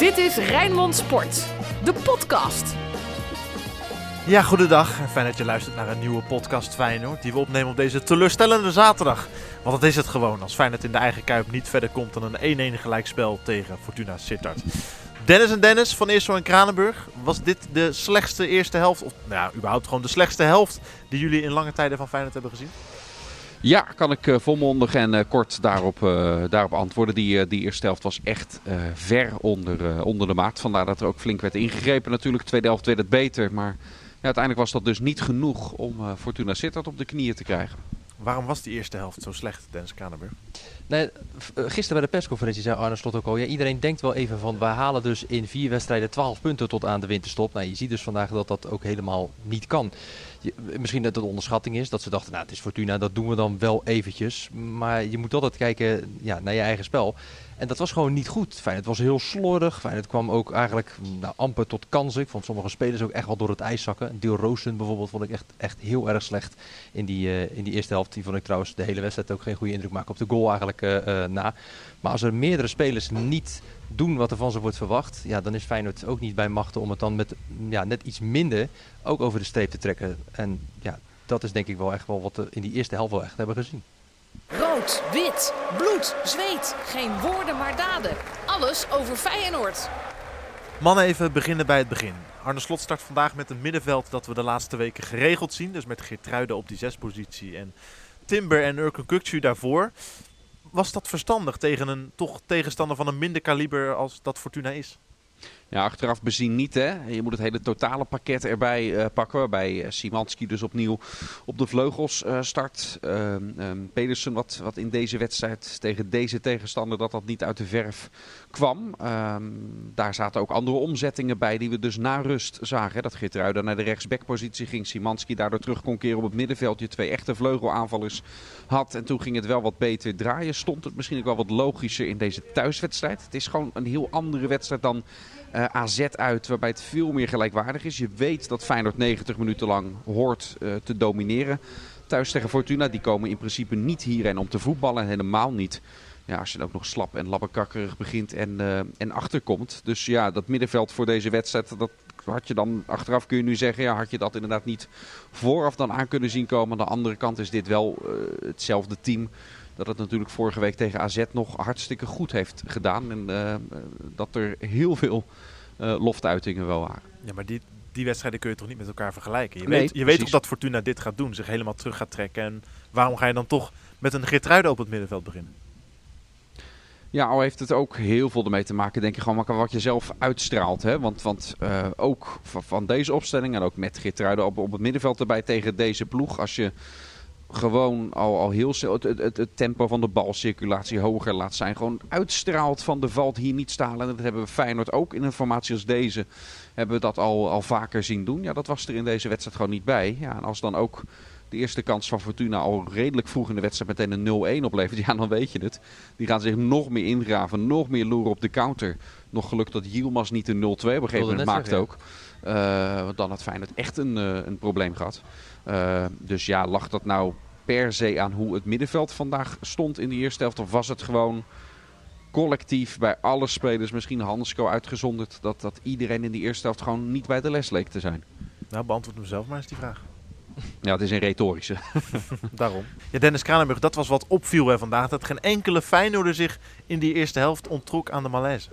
Dit is Rijnmond Sport, de podcast. Ja, goedendag. En fijn dat je luistert naar een nieuwe podcast Feyenoord. Die we opnemen op deze teleurstellende zaterdag. Want dat is het gewoon. Als Feyenoord in de eigen kuip niet verder komt dan een 1-1 gelijkspel tegen Fortuna Sittard. Dennis en Dennis van Eersel en Kranenburg. Was dit de slechtste eerste helft? Of nou ja, überhaupt gewoon de slechtste helft die jullie in lange tijden van Feyenoord hebben gezien? Ja, kan ik uh, volmondig en uh, kort daarop, uh, daarop antwoorden. Die, die eerste helft was echt ver onder, onder de maat. Vandaar dat er ook flink werd ingegrepen. Natuurlijk, tweede helft werd het beter. Maar ja, uiteindelijk was dat dus niet genoeg om Fortuna Sittard op de knieën te krijgen. Waarom was die eerste helft zo slecht, Dennis Kranenburg? Nee, gisteren bij de persconferentie zei Arne Slot ook al... Ja, iedereen denkt wel even van... wij halen dus in vier wedstrijden 12 punten tot aan de winterstop. Nou, je ziet dus vandaag dat dat ook helemaal niet kan. Je, misschien dat het onderschatting is. Dat ze dachten, nou het is Fortuna, dat doen we dan wel eventjes. Maar je moet altijd kijken ja, naar je eigen spel. En dat was gewoon niet goed. Fijn, het was heel slordig. Fijn, het kwam ook eigenlijk nou, amper tot kansen. Ik vond sommige spelers ook echt wel door het ijs zakken. Deel Roosten bijvoorbeeld vond ik echt, echt heel erg slecht in die, uh, in die eerste helft. Die vond ik trouwens de hele wedstrijd ook geen goede indruk maken op de goal eigenlijk uh, uh, na. Maar als er meerdere spelers niet doen wat er van ze wordt verwacht, ja, dan is Feyenoord ook niet bij machten om het dan met ja, net iets minder ook over de streep te trekken. En ja, dat is denk ik wel echt wel wat we in die eerste helft wel echt hebben gezien. Rood, wit, bloed, zweet. Geen woorden maar daden. Alles over Feyenoord. Mannen, even beginnen bij het begin. Arne Slot start vandaag met een middenveld dat we de laatste weken geregeld zien. Dus met Geertruiden op die zespositie en Timber en Urken Kukcu daarvoor. Was dat verstandig tegen een toch tegenstander van een minder kaliber als dat Fortuna is? Ja, achteraf bezien niet. Hè. Je moet het hele totale pakket erbij uh, pakken. Waarbij uh, Simanski dus opnieuw op de vleugels uh, start. Um, Pedersen, wat, wat in deze wedstrijd tegen deze tegenstander dat dat niet uit de verf kwam. Um, daar zaten ook andere omzettingen bij die we dus na rust zagen. Hè. Dat Geertruida naar de rechtsbackpositie ging. Simanski daardoor terug kon keren op het middenveld. Je twee echte vleugelaanvallers had. En toen ging het wel wat beter draaien. Stond het misschien ook wel wat logischer in deze thuiswedstrijd. Het is gewoon een heel andere wedstrijd dan... Uh, AZ uit, waarbij het veel meer gelijkwaardig is. Je weet dat Feyenoord 90 minuten lang hoort uh, te domineren. Thuis tegen Fortuna, die komen in principe niet hierheen om te voetballen. Helemaal niet. Ja, als je dan ook nog slap en labbekakkerig begint en, uh, en achterkomt. Dus ja, dat middenveld voor deze wedstrijd, dat had je dan achteraf kun je nu zeggen, ja, had je dat inderdaad niet vooraf dan aan kunnen zien komen. Aan de andere kant is dit wel hetzelfde team dat het natuurlijk vorige week tegen AZ nog hartstikke goed heeft gedaan. En uh, dat er heel veel uh, loftuitingen wel waren. Ja, maar die, die wedstrijden kun je toch niet met elkaar vergelijken? Je, nee, weet, je weet toch dat Fortuna dit gaat doen, zich helemaal terug gaat trekken. En waarom ga je dan toch met een Geertruiden op het middenveld beginnen? Ja, al heeft het ook heel veel ermee te maken, denk ik, gewoon wat je zelf uitstraalt. Hè? Want, want uh, ook van, van, deze opstelling en ook met Geertruiden op, op het middenveld erbij tegen deze ploeg. Als je gewoon al, al heel het, het, het, tempo van de balcirculatie hoger laat zijn. Gewoon uitstraalt van de valt hier niet stalen. En dat hebben we Feyenoord ook in een formatie als deze. Hebben we dat al, al vaker zien doen. Ja, dat was er in deze wedstrijd gewoon niet bij. Ja, en als dan ook de eerste kans van Fortuna al redelijk vroeg in de wedstrijd meteen een 0-1 oplevert. Ja, dan weet je het. Die gaan zich nog meer ingraven. Nog meer loeren op de counter. Nog geluk dat Yilmaz niet een 0-2 op een gegeven moment maakt ook. Want dan had Feyenoord echt een, uh, een probleem gehad. Uh, dus ja, lag dat nou per se aan hoe het middenveld vandaag stond in de eerste helft? Of was het gewoon collectief bij alle spelers, misschien Hansco uitgezonderd, dat, dat iedereen in die eerste helft gewoon niet bij de les leek te zijn? Nou, beantwoord hem zelf maar eens die vraag. Ja, het is een retorische. Daarom. Ja, Dennis Kranenburg, dat was wat opviel hè, vandaag. Dat geen enkele Feyenoorder zich in die eerste helft onttrok aan de malaise.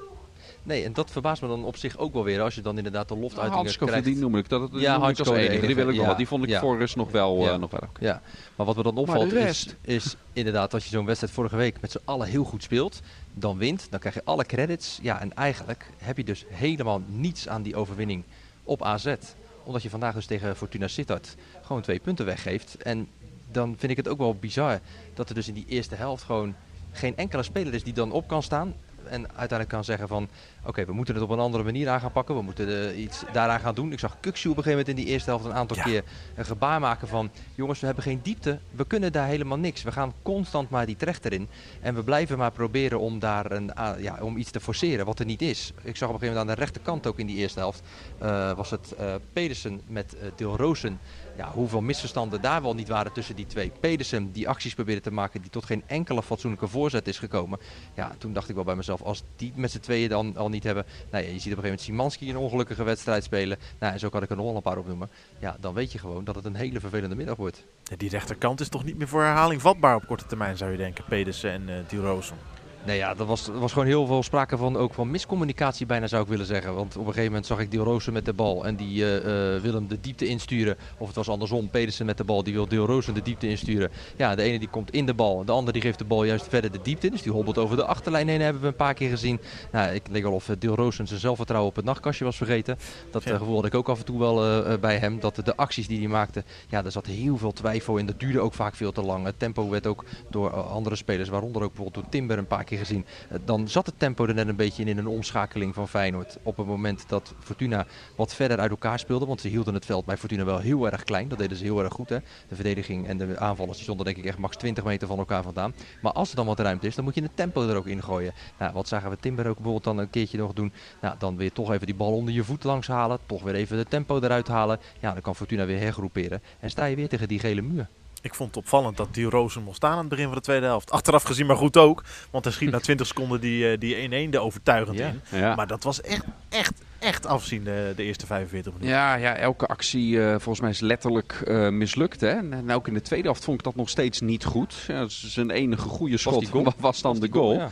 Nee, en dat verbaast me dan op zich ook wel weer. Als je dan inderdaad de loftuitingen Hansko, krijgt. die noem ik. Dat, dat ja, Hansko als enige. Die, wil ik ja, wel. die vond ik ja. voor rust nog wel, ja. uh, nog wel ook. Ja, maar wat me dan opvalt is, is inderdaad als je zo'n wedstrijd vorige week met z'n allen heel goed speelt. Dan wint, dan krijg je alle credits. Ja, en eigenlijk heb je dus helemaal niets aan die overwinning op AZ. Omdat je vandaag dus tegen Fortuna Sittard gewoon twee punten weggeeft. En dan vind ik het ook wel bizar dat er dus in die eerste helft gewoon geen enkele speler is die dan op kan staan en uiteindelijk kan zeggen van oké, okay, we moeten het op een andere manier aan gaan pakken. We moeten uh, iets daaraan gaan doen. Ik zag Kukshu op een gegeven moment in die eerste helft een aantal ja. keer een gebaar maken van jongens, we hebben geen diepte. We kunnen daar helemaal niks. We gaan constant maar die trechter in. En we blijven maar proberen om daar een, uh, ja, om iets te forceren wat er niet is. Ik zag op een gegeven moment aan de rechterkant ook in die eerste helft uh, was het Pedersen met Deel Roosen Ja, hoeveel misverstanden daar wel niet waren tussen die twee. Pedersen die acties probeerde te maken die tot geen enkele fatsoenlijke voorzet is gekomen. Ja, toen dacht ik wel bij mezelf, als die met z'n tweeën dan al niet hebben. Nou ja, je ziet op een gegeven moment Simanski een ongelukkige wedstrijd spelen. Nou, en zo kan ik er nog wel een paar opnoemen. Ja, dan weet je gewoon dat het een hele vervelende middag wordt. Die rechterkant is toch niet meer voor herhaling vatbaar op korte termijn, zou je denken, Pedersen en uh. Nee, ja, er was, er was gewoon heel veel sprake van, ook van miscommunicatie bijna zou ik willen zeggen. Want op een gegeven moment zag ik Deel Rozen met de bal en die uh, uh, wil hem de diepte insturen. Of het was andersom, Pedersen met de bal, die wil Deel Rozen de diepte insturen. Ja, de ene die komt in de bal, de andere die geeft de bal juist verder de diepte in. Dus die hobbelt over de achterlijn heen, hebben we een paar keer gezien. Nou, ik denk wel of Deel Rozen zijn zelfvertrouwen op het nachtkastje was vergeten. Dat ja. gevoel had ik ook af en toe wel uh, bij hem. Dat de acties die hij maakte, ja, daar zat heel veel twijfel in. Dat duurde ook vaak veel te lang. Het tempo werd ook door andere spelers, waaronder ook bijvoorbeeld door Timber een paar keer gezien. dan zat het tempo er net een beetje in in een omschakeling van Feyenoord. Op het moment dat Fortuna wat verder uit elkaar speelde. Want ze hielden het veld bij Fortuna wel heel erg klein. Dat deden ze heel erg goed. Hè? De verdediging en de aanvallers stonden denk ik echt max 20 meter van elkaar vandaan. Maar als er dan wat ruimte is, dan moet je het tempo er ook in gooien. Nou, wat zagen we Timber ook bijvoorbeeld dan een keertje nog doen. Nou, dan weer toch even die bal onder je voet langs halen. Toch weer even de tempo eruit halen. Ja, dan kan Fortuna weer hergroeperen. En sta je weer tegen die gele muur. Ik vond het opvallend dat die Rozen mocht staan aan het begin van de tweede helft. Achteraf gezien maar goed ook. Want hij schiet na 20 seconden die, die 1-1 de overtuigend Ja. in. Ja. Maar dat was echt, echt, echt afzien de, de eerste 45 minuten. Ja, ja, elke actie eh, volgens mij is letterlijk eh, mislukt. Hè? En, en ook in de tweede helft vond ik dat nog steeds niet goed. Ja, zijn enige goede schot die goal? was dan Was de goal, goal. ja.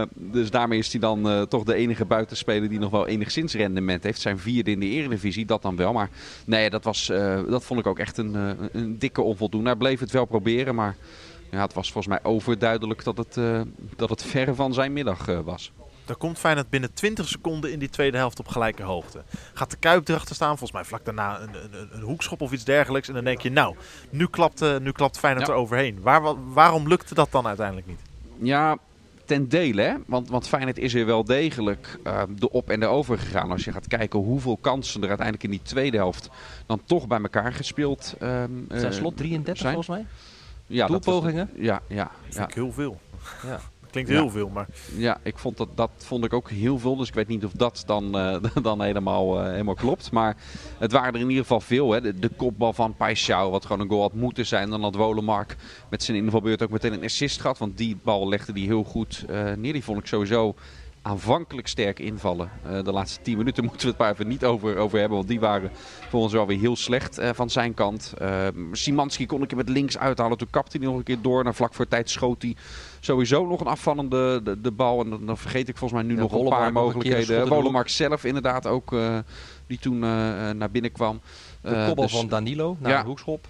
Eh, dus daarmee is hij dan eh, toch de enige buitenspeler die nog wel enigszins rendement heeft. Zijn vierde in de eredivisie, dat dan wel. Maar nee, dat, was, eh, dat vond ik ook echt een, eh, een dikke onvoldoende. Hij bleef het wel proberen, maar ja, het was volgens mij overduidelijk dat het, eh, dat het ver van zijn middag eh, was. Daar komt Feyenoord binnen 20 seconden in die tweede helft op gelijke hoogte. Gaat de Kuip erachter staan, volgens mij vlak daarna een, een, een- een hoekschop of iets dergelijks. En dan denk je, nou, nu klapt, eh, nu klapt Feyenoord Ja. er overheen. Waar, wa- waarom lukte dat dan uiteindelijk niet? Ja, ten dele. Hè? Want, want Feyenoord is er wel degelijk eh, de op en de over gegaan. Als je gaat kijken hoeveel kansen er uiteindelijk in die tweede helft dan toch bij elkaar gespeeld ehm, Het zijn eh, slot 33 zijn. volgens mij. Ja, dat was- Doelpogingen? ja, ja, Dat ja. vind ik heel veel. Ja. Klinkt Ja. heel veel, maar Ja, ik vond dat, dat vond ik ook heel veel. Dus ik weet niet of dat dan, eh, dan helemaal, eh, helemaal klopt. Maar het waren er in ieder geval veel. Hè. De, de kopbal van Paixão, wat gewoon een goal had moeten zijn. Dan had Wolemark met zijn invalbeurt ook meteen een assist gehad. Want die bal legde die heel goed eh, neer. Die vond ik sowieso aanvankelijk sterk invallen. Eh, de laatste 10 minuten moeten we het maar even niet over, over hebben. Want die waren volgens wel weer heel slecht eh, van zijn kant. Eh Simanski kon ik er met links uithalen. Toen kapte hij nog een keer door. En vlak voor tijd schoot hij sowieso nog een afvallende de, de bal. En dan, dan vergeet ik volgens mij nu Ja, nog een paar mogelijkheden. de. Wolemark zelf inderdaad ook. die toen naar binnen kwam. De kopbal dus- van Danilo naar ja. een hoekschop.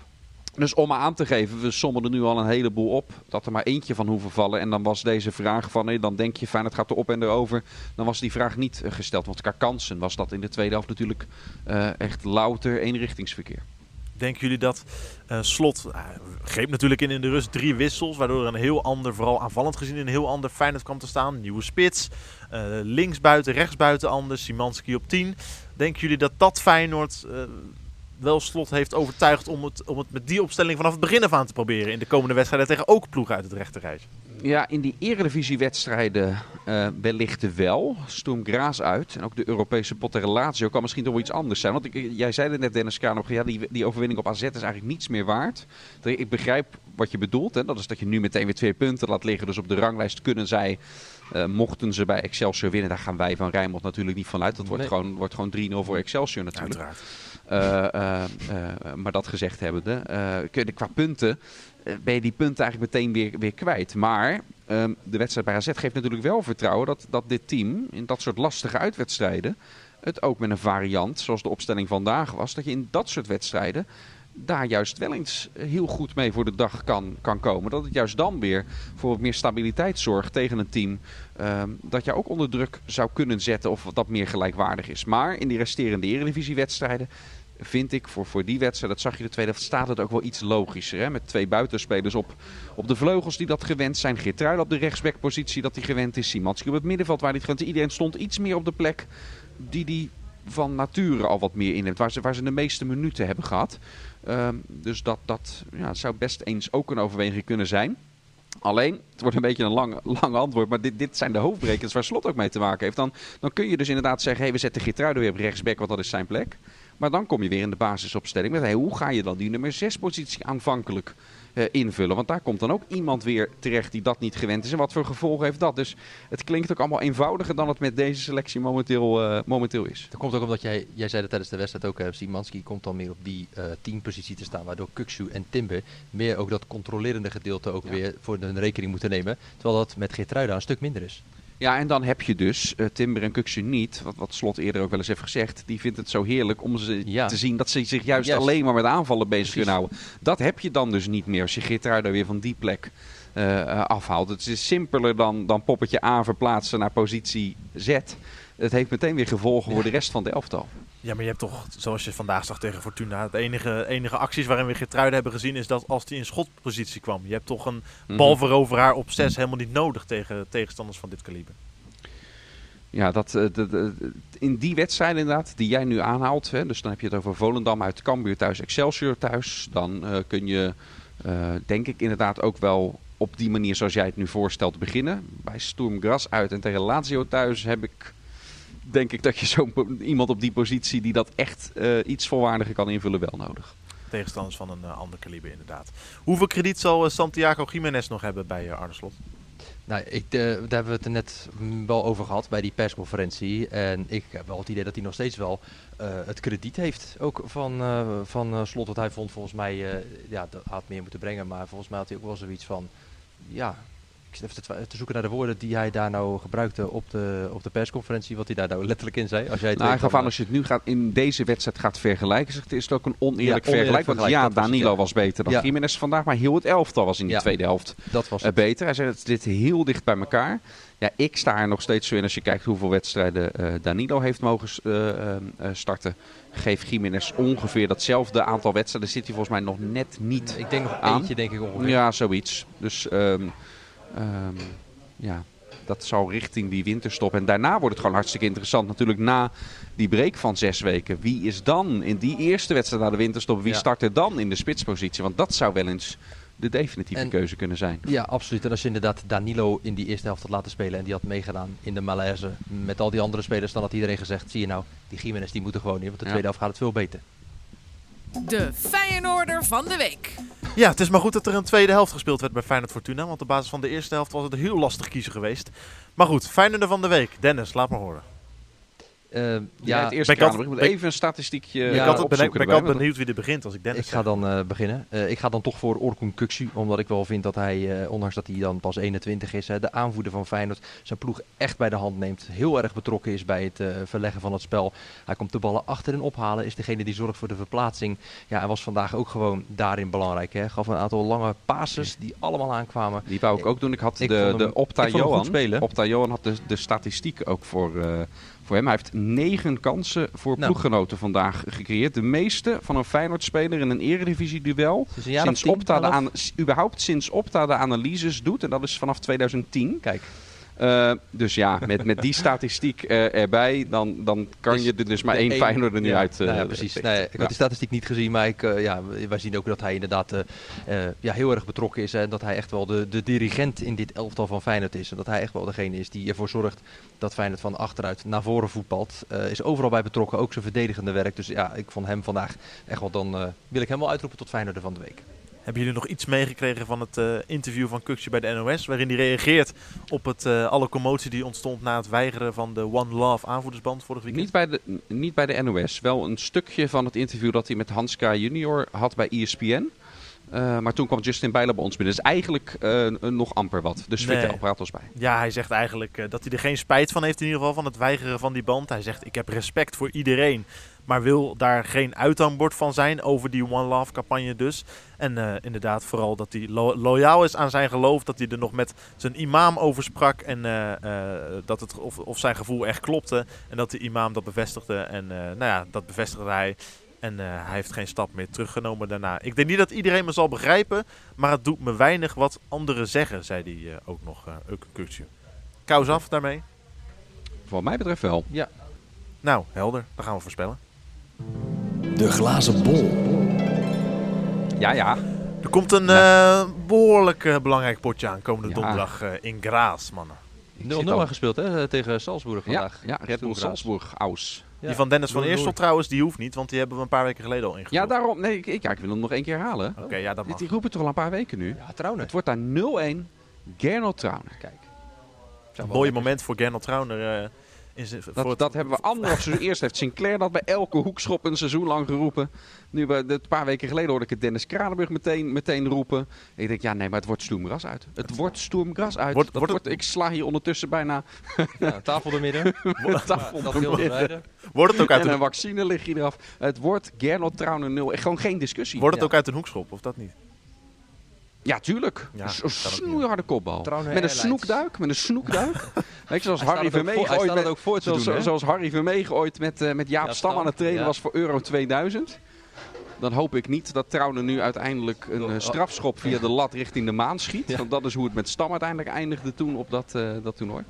Dus om aan te geven, we sommen er nu al een heleboel op. Dat er maar eentje van hoeven vallen. En dan was deze vraag van, nee, dan denk je, fijn, het gaat er op en erover. Dan was die vraag niet eh, gesteld. Want qua kansen was dat in de tweede helft natuurlijk eh, echt louter eenrichtingsverkeer. denken jullie dat eh, Slot eh, greep natuurlijk in in de rust drie wissels, waardoor er een heel ander, vooral aanvallend gezien, een heel ander Feyenoord kwam te staan. Nieuwe spits, eh linksbuiten, rechtsbuiten anders, Simanski op 10. Denken jullie dat dat Feyenoord wel Slot heeft overtuigd om het, om het met die opstelling vanaf het begin af aan te proberen in de komende wedstrijden tegen ook ploegen uit het rechterrijtje? Ja, in die eredivisiewedstrijden eh wellicht wel. Sturm Graz uit. En ook de Europese pot tegen Lazio kan misschien toch wel iets anders zijn. Want ik, jij zei het net, Dennis Kraan, op, ja, die, die overwinning op AZ is eigenlijk niets meer waard. Ik begrijp wat je bedoelt. Hè? Dat is dat je nu meteen weer twee punten laat liggen. Dus op de ranglijst kunnen zij, eh, mochten ze bij Excelsior winnen. Daar gaan wij van Rijnmond natuurlijk niet van uit. Dat wordt gewoon, wordt gewoon 3-0 voor Excelsior natuurlijk. Uiteraard. Eh, eh, eh, maar dat gezegd hebbende, kun je qua punten, ben je die punten eigenlijk meteen weer, weer kwijt. Maar ehm, de wedstrijd bij AZ geeft natuurlijk wel vertrouwen dat, dat dit team in dat soort lastige uitwedstrijden het ook met een variant, zoals de opstelling vandaag was, dat je in dat soort wedstrijden daar juist wel eens heel goed mee voor de dag kan, kan komen. Dat het juist dan weer voor wat meer stabiliteit zorgt tegen een team. ehm, dat je ook onder druk zou kunnen zetten of dat meer gelijkwaardig is. Maar in die resterende eredivisiewedstrijden vind ik voor, voor die wedstrijd, dat zag je de tweede helft, staat het ook wel iets logischer. Hè? Met twee buitenspelers op, op de vleugels die dat gewend zijn. Geertruid op de rechtsbackpositie dat hij gewend is. Simanski op het middenveld waar hij het gewend is. Iedereen stond iets meer op de plek die die van nature al wat meer inneemt. Waar ze, waar ze de meeste minuten hebben gehad. Ehm, dus dat, dat ja, zou best eens ook een overweging kunnen zijn. Alleen, het wordt een beetje een lang, lang antwoord, maar dit, dit zijn de hoofdbrekens waar Slot ook mee te maken heeft. Dan, dan kun je dus inderdaad zeggen, hey, we zetten Geertruiden weer op rechtsback, want dat is zijn plek. Maar dan kom je weer in de basisopstelling met hey, hoe ga je dan die nummer 6 positie aanvankelijk eh, invullen? Want daar komt dan ook iemand weer terecht die dat niet gewend is. En wat voor gevolgen heeft dat? Dus het klinkt ook allemaal eenvoudiger dan het met deze selectie momenteel, eh, momenteel is. Dat komt ook omdat jij, jij zei dat tijdens de wedstrijd ook, uh, Simanski komt dan meer op die teampositie te staan, waardoor Kuksu en Timber meer ook dat controlerende gedeelte ook Ja. weer voor hun rekening moeten nemen. Terwijl dat met Geertruida een stuk minder is. Ja, en dan heb je dus eh, Timber en Kuksu niet, wat, wat Slot eerder ook wel eens heeft gezegd. Die vindt het zo heerlijk om ze Ja. te zien dat ze zich juist, alleen maar met aanvallen bezig Precies. kunnen houden. Dat heb je dan dus niet meer als je Geertruida weer van die plek eh, eh, afhaalt. Het is simpeler dan, dan poppetje A verplaatsen naar positie Z. Het heeft meteen weer gevolgen voor de rest van de elftal. Ja, maar je hebt toch, zoals je vandaag zag tegen Fortuna, de enige, enige acties waarin we Geertruiden hebben gezien is dat als hij in schotpositie kwam. Je hebt toch een Mhm. balveroveraar op 6 helemaal niet nodig tegen tegenstanders van dit kaliber. Ja, dat, eh, de- de- in die wedstrijden inderdaad, die jij nu aanhaalt. Hè, dus dan heb je het over Volendam uit Cambuur thuis, Excelsior thuis. Dan eh, kun je, eh, denk ik inderdaad ook wel op die manier zoals jij het nu voorstelt beginnen. Bij Sturm Gras uit en tegen Lazio thuis heb ik... Denk ik dat je zo iemand op die positie die dat echt eh, iets volwaardiger kan invullen wel nodig. Tegenstanders van een eh, ander kaliber inderdaad. Hoeveel krediet zal eh, Santiago Jiménez nog hebben bij Arne Slot? Nou, ik, eh, daar hebben we het er net mm, wel over gehad bij die persconferentie. En ik heb wel het idee dat hij nog steeds wel eh, het krediet heeft. Ook van, eh, van eh, Slot. Want hij vond volgens mij, eh, ja, dat had meer moeten brengen. Maar volgens mij had hij ook wel zoiets van, ja... Ik zit even te, zoeken naar de woorden die hij daar nou gebruikte op de, op de persconferentie. Wat hij daar nou letterlijk in zei. Als jij het Nou, hij gaf aan als je het nu gaat in deze wedstrijd gaat vergelijken, zegt is het ook een oneerlijk Ja, vergelijk. oneerlijk Want vergelijk, ja, dat Danilo was beter dan Ja. Jiménez vandaag, maar heel het elftal was in die Ja. tweede helft dat was eh, het. beter. Hij zei, het zit heel dicht bij elkaar. Ja, ik sta er nog steeds zo in als je kijkt hoeveel wedstrijden eh, Danilo heeft mogen eh, starten. Geeft Jiménez ongeveer datzelfde aantal wedstrijden. Zit hij volgens mij nog net niet Ik denk nog aan. eentje, denk ik ongeveer. Ja, zoiets. Dus ehm, ehm, ja, dat zal richting die winterstop. En daarna wordt het gewoon hartstikke interessant. Natuurlijk na die break van zes weken. Wie is dan in die eerste wedstrijd na de winterstop? Wie Ja. start er dan in de spitspositie? Want dat zou wel eens de definitieve En- keuze kunnen zijn. Ja, absoluut. En als je inderdaad Danilo in die eerste helft had laten spelen en die had meegedaan in de malaise met al die andere spelers, dan had iedereen gezegd, zie je nou, die Jiménez die moet er gewoon in, want de Ja. tweede helft gaat het veel beter. De Feyenoorder van de week. Ja, het is maar goed dat er een tweede helft gespeeld werd bij Feyenoord Fortuna. Want op basis van de eerste helft was het heel lastig kiezen geweest. Maar goed, Feyenoorder van de week. Dennis, laat maar horen. Eh, Ja, het eerste ben ik moet ben even een statistiekje Ja, ik eh, had, ben ik, ben ik altijd want- benieuwd wie er begint als ik Dennis ik ga dan eh, beginnen. Eh, ik ga dan toch voor Orkun Kuksu, omdat ik wel vind dat hij, eh, ondanks dat hij dan pas 21 is, hè, de aanvoerder van Feyenoord, zijn ploeg echt bij de hand neemt. Heel erg betrokken is bij het eh, verleggen van het spel. Hij komt de ballen achterin ophalen, is degene die zorgt voor de verplaatsing. Ja, hij was vandaag ook gewoon daarin belangrijk. Hè. Gaf een aantal lange passes die allemaal aankwamen. Die wou ik ook doen. Ik had Ik de, hem- de Opta Johan. spelen. Opta Johan had de, de statistiek ook voor, eh, voor hem. Hij heeft negen kansen voor Nou. ploeggenoten vandaag gecreëerd. De meeste van een Feyenoord-speler in een eredivisie-duel. Dus Sinds Opta de überhaupt sinds Opta de analyses doet. En dat is vanaf 2010. Kijk, Eh, dus ja, met, met die statistiek eh, erbij, dan, dan kan Dus je er dus maar één er nu ja, uit. eh, nou ja, precies. Nee, ik Ja. had die statistiek niet gezien, maar ik, ja, wij zien ook dat hij inderdaad ja, heel erg betrokken is. En dat hij echt wel de, de dirigent in dit elftal van Feyenoord is. En dat hij echt wel degene is die ervoor zorgt dat Feyenoord van achteruit naar voren voetbalt. Is overal bij betrokken, ook zijn verdedigende werk. Dus ja, ik vond hem vandaag echt wel, dan wil ik hem wel uitroepen tot Feyenoord van de week. Hebben jullie nog iets meegekregen van het eh, interview van Kuksje bij de NOS? Waarin hij reageert op het, eh, alle commotie die ontstond na het weigeren van de One Love aanvoerdersband vorig weekend? Niet bij, de, niet bij de NOS. Wel een stukje van het interview dat hij met Hans K. junior had bij ESPN. Eh, maar toen kwam Justin Bijler bij ons binnen. Dus eigenlijk nog amper wat. Dus Nee. vertel, praat ons bij. Ja, hij zegt eigenlijk dat hij er geen spijt van heeft in ieder geval van het weigeren van die band. Hij zegt ik heb respect voor iedereen, maar wil daar geen uithangbord van zijn over die One Love campagne dus. En eh, inderdaad vooral dat hij lo- loyaal is aan zijn geloof, dat hij er nog met zijn imam over sprak en eh, eh, dat het, of, of zijn gevoel echt klopte. En dat de imam dat bevestigde en nou ja, dat bevestigde hij. En hij heeft geen stap meer teruggenomen daarna. Ik denk niet dat iedereen me zal begrijpen, maar het doet me weinig wat anderen zeggen, zei hij ook nog, uh. Kous af daarmee. Wat mij betreft wel. Ja, Nou, helder. Dan gaan we voorspellen. De glazen bol. Ja, ja. Er komt een eh, behoorlijk eh, belangrijk potje aan komende Ja. donderdag eh, in Graas, mannen. 0-0 zit al- gespeeld hè, tegen Salzburg Ja, vandaag. ja, Red Bull Stoelgraas. Salzburg, Aus. Die van Dennis van loei. trouwens, die hoeft niet, want die hebben we een paar weken geleden al Ja, ingevuld. daarom. Nee, ik, ik- ja, ik wil hem nog één keer halen. Oké, ja, dat Die, mag. die roepen toch al een paar weken nu. Ja, trouwens. Het wordt daar 0-1. Gernot Trauner. Kijk. Een mooi moment voor Gernot Trauner. Voor Dat, het- dat hebben we anderhalf seizoen. Eerst heeft Sinclair dat bij elke hoekschop een seizoen lang geroepen. Nu, bij- een paar weken geleden hoorde ik het Dennis Kranenburg meteen, meteen roepen. Ik denk, ja nee, maar het wordt Stoemgras uit. Het wordt Stoemgras uit. Wordt- Dat wordt wordt, ik sla hier ondertussen bijna Ja, tafel door midden. tafel door midden. Wordt het ook uit En een vaccine ligt hier eraf. Het wordt Gernot Trauner 0. Gewoon geen discussie. wordt het Ja. ook uit een hoekschop, of dat niet? Ja, tuurlijk. Ja, Een snoeiharde kopbal. Met een snoekduik. Met een snoekduik. Weet je, zoals Harry het ook Vermeeg voor- hij ooit met- ook voor te Zoals, doen, hè? zoals Harry Vermeegen ooit met, met Jaap Ja, Stam aan het trainen ja. was voor Euro 2000. Dan hoop ik niet dat Trauner nu uiteindelijk een eh, strafschop via de lat richting de maan schiet. Ja. Want dat is hoe het met Stam uiteindelijk eindigde toen op dat, eh, dat toernooi.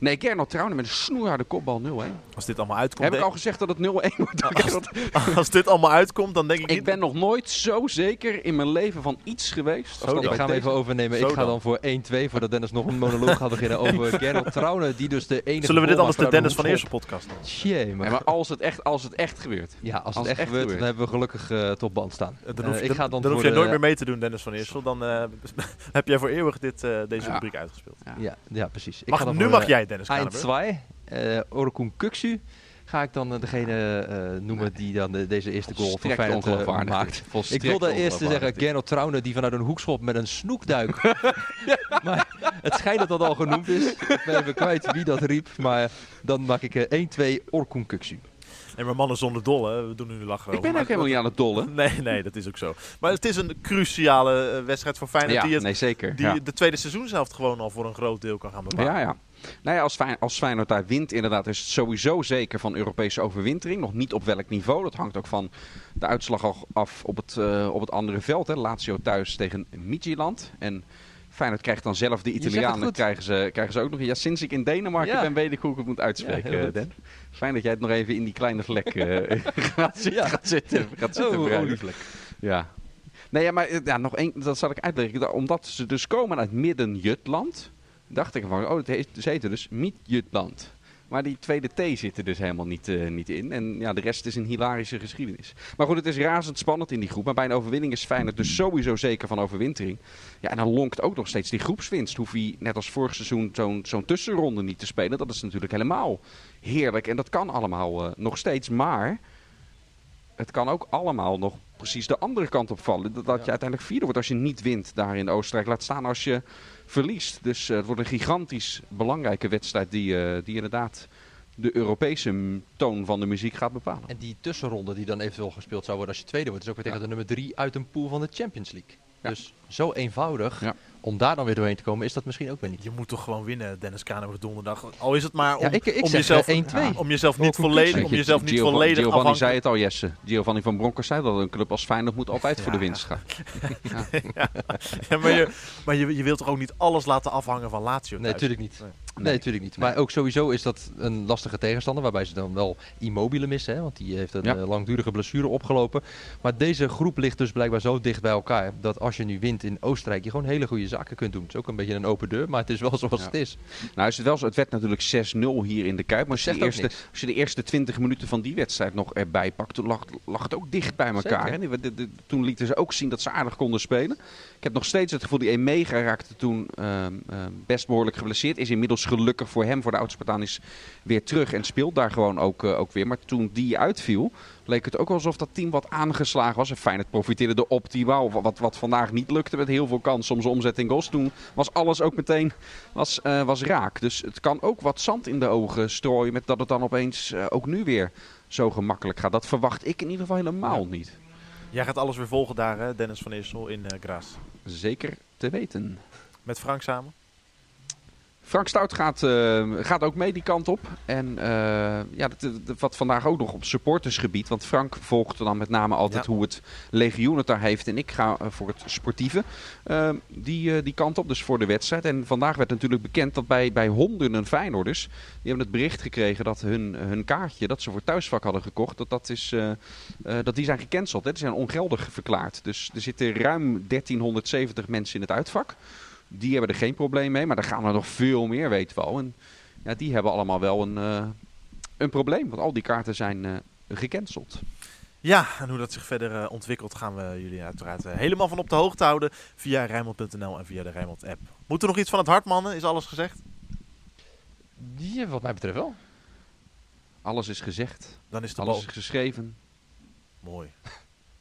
Nee, Gernot Trauner met een snoeiharde kopbal 0-1. Als dit allemaal uitkomt, Heb ik al gezegd dat het 0-1 wordt? als dit allemaal uitkomt, dan denk ik, Ik niet... ben nog nooit zo zeker in mijn leven van iets geweest. Als. Ik ga hem even overnemen. Zo ik ga dan. dan voor 1-2, voordat Dennis nog een monoloog gaat beginnen over Gernot Trauner, die dus de enige Zullen we dit anders de Dennis van Eersel podcast noemen? Jee, maar, Ja, maar als het echt, als het echt gebeurt. ja, als als het het echt echt gebeurt, dan hebben we gelukkig eh het op band staan. Eh, Dan Eh, hoef, ik dan, ga dan dan hoef jij nooit meer mee te doen, Dennis van Eersel. Dan eh, heb jij voor eeuwig dit, eh, deze Ja. rubriek uitgespeeld. Ja, ja precies. Ik Mag, ga dan nu voor, mag eh, jij, Dennis Eind Kranenburg. 2, uh, Orkun Kuksu, ga ik dan eh, degene eh, noemen die dan de- deze eerste goal voor Feyenoord eh, maakt. Volstrekt Ik wilde eerst zeggen. Gernot Trauner die vanuit een hoekschop met een snoekduik. maar het schijnt dat dat al genoemd is. Ik ben even kwijt wie dat riep. Maar dan maak ik eh, 1-2 Orkun Kuksu. Nee, maar mannen zonder dolle, we doen nu lachen. Ik ben ook helemaal niet aan het dollen. Nee, nee, dat is ook zo. Maar het is een cruciale eh, wedstrijd voor Feyenoord Ja, die, het, nee, zeker. die ja. de tweede seizoenshelft gewoon al voor een groot deel kan gaan bepalen. Ja, ja. Nou ja, als, Fijn, als Feyenoord daar wint, inderdaad, is het sowieso zeker van Europese overwintering. Nog niet op welk niveau. Dat hangt ook van de uitslag af op het, eh, op het andere veld. Hè. Lazio thuis tegen Midtjylland. En Feyenoord krijgt dan zelf de Italianen. Krijgen ze, krijgen ze ook nog. Ja, sinds ik in Denemarken Ja. ben, weet ik hoe ik het moet uitspreken, Ja, goed. Den. Fijn dat jij het nog even in die kleine vlek eh, gaat, zitten, Ja. gaat zitten. Gaat zitten Oh, olievlek. Ja. Nee, ja, maar eh, ja, nog één, dat zal ik uitleggen. Omdat ze dus komen uit Midden-Jutland, dacht ik van, oh, het heet, ze heten dus Miet-Jutland. Maar die tweede T zit er dus helemaal niet, eh, niet in. En ja, de rest is een hilarische geschiedenis. Maar goed, het is razendspannend in die groep. Maar bij een overwinning is Feyenoord dus sowieso zeker van overwintering. Ja, en dan lonkt ook nog steeds die groepswinst. Hoef hij net als vorig seizoen zo'n zo'n tussenronde niet te spelen. Dat is natuurlijk helemaal heerlijk. En dat kan allemaal eh, nog steeds. Maar het kan ook allemaal nog precies de andere kant op vallen. Dat, dat je uiteindelijk vierde wordt als je niet wint daar in Oostenrijk. Laat staan als je verliest. Dus eh, het wordt een gigantisch belangrijke wedstrijd die, eh, die inderdaad de Europese toon van de muziek gaat bepalen. En die tussenronde die dan eventueel gespeeld zou worden als je tweede wordt, is ook weer tegen de nummer 3 uit een pool van de Champions League. Ja. Dus zo eenvoudig, Ja. Om daar dan weer doorheen te komen, is dat misschien ook weer niet. Je moet toch gewoon winnen, Dennis Kranenburg donderdag. Al is het maar om, Ja, ik, ik om zeg jezelf, eh, 1-2. om jezelf niet volledig, om jezelf niet Giovanni- volledig Giovanni zei het al, Jesse. Giovanni van Bronckhorst zei dat een club als Feyenoord moet altijd voor de Ja, winst gaan. Ja, maar je, maar je, je wilt toch ook niet alles laten afhangen van Lazio Nee, natuurlijk niet. Nee. Nee, natuurlijk niet. Maar ook sowieso is dat een lastige tegenstander, waarbij ze dan wel Immobile missen, hè, want die heeft een Ja. eh, langdurige blessure opgelopen. Maar deze groep ligt dus blijkbaar zo dicht bij elkaar, dat als je nu wint in Oostenrijk, je gewoon hele goede zaken kunt doen. Het is ook een beetje een open deur, maar het is wel zoals Ja. het is. Nou is het wel zo, het werd natuurlijk 6-0 hier in de Kuip. Maar als je, de eerste, als je de eerste 20 minuten van die wedstrijd nog erbij pakt, toen lag, lag het ook dicht bij elkaar. Hè? Die- de- de- toen lieten ze ook zien dat ze aardig konden spelen. Ik heb nog steeds het gevoel, die Emega raakte toen ehm, ehm, best behoorlijk geblesseerd. Is inmiddels gelukkig voor hem, voor de oud-Spartaan, is weer terug en speelt daar gewoon ook, eh, ook weer. Maar toen die uitviel, leek het ook alsof dat team wat aangeslagen was. En Feyenoord profiteerde er optimaal. Wat, wat, wat vandaag niet lukte met heel veel kans om zijn omzet in goals. Toen was alles ook meteen was, eh, was raak. Dus het kan ook wat zand in de ogen strooien met dat het dan opeens eh, ook nu weer zo gemakkelijk gaat. Dat verwacht ik in ieder geval helemaal niet. Jij gaat alles weer volgen daar, hè, Dennis van Eersel in eh Graas. Zeker te weten. Met Frank samen. Frank Stout gaat, eh, gaat ook mee die kant op. En eh, ja, dat, dat- wat vandaag ook nog op supportersgebied. Want Frank volgt dan met name altijd Ja. hoe het legioen het daar heeft. En ik ga eh, voor het sportieve die, die kant op, dus voor de wedstrijd. En vandaag werd natuurlijk bekend dat bij, bij honderden Feyenoorders... die hebben het bericht gekregen dat hun, hun kaartje dat ze voor thuisvak hadden gekocht... dat, dat, is, dat die zijn gecanceld. Hè. Die zijn ongeldig verklaard. Dus er zitten ruim 1370 mensen in het uitvak... Die hebben er geen probleem mee, maar er gaan er nog veel meer, weten we al. En ja, die hebben allemaal wel een, eh, een probleem, want al die kaarten zijn uh, gecanceld. Ja, en hoe dat zich verder uh, ontwikkelt gaan we jullie uiteraard uh, helemaal van op de hoogte houden via Rijnmond.nl en via de Rijnmond app. Moet er nog iets van het hart, mannen? Is alles gezegd? Ja, wat mij betreft wel. Alles is gezegd. Dan is de alles bal... is geschreven. Mooi.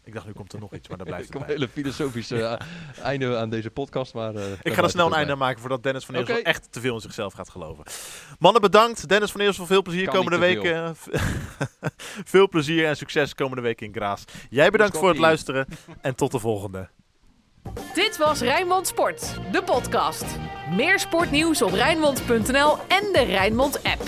Ik dacht, nu komt er nog iets, maar daar blijft Ik het een hele filosofische uh, einde aan deze podcast, maar... Uh, Ik ga er snel een einde aan maken voordat Dennis van Eersel echt te veel in zichzelf gaat geloven. Mannen, bedankt. Dennis van Eersel, veel plezier Kan komende weken. veel plezier en succes komende week in Graas. Jij bedankt voor het luisteren en tot de volgende. Dit was Rijnmond Sport, de podcast. Meer sportnieuws op Rijnmond.nl en de Rijnmond app.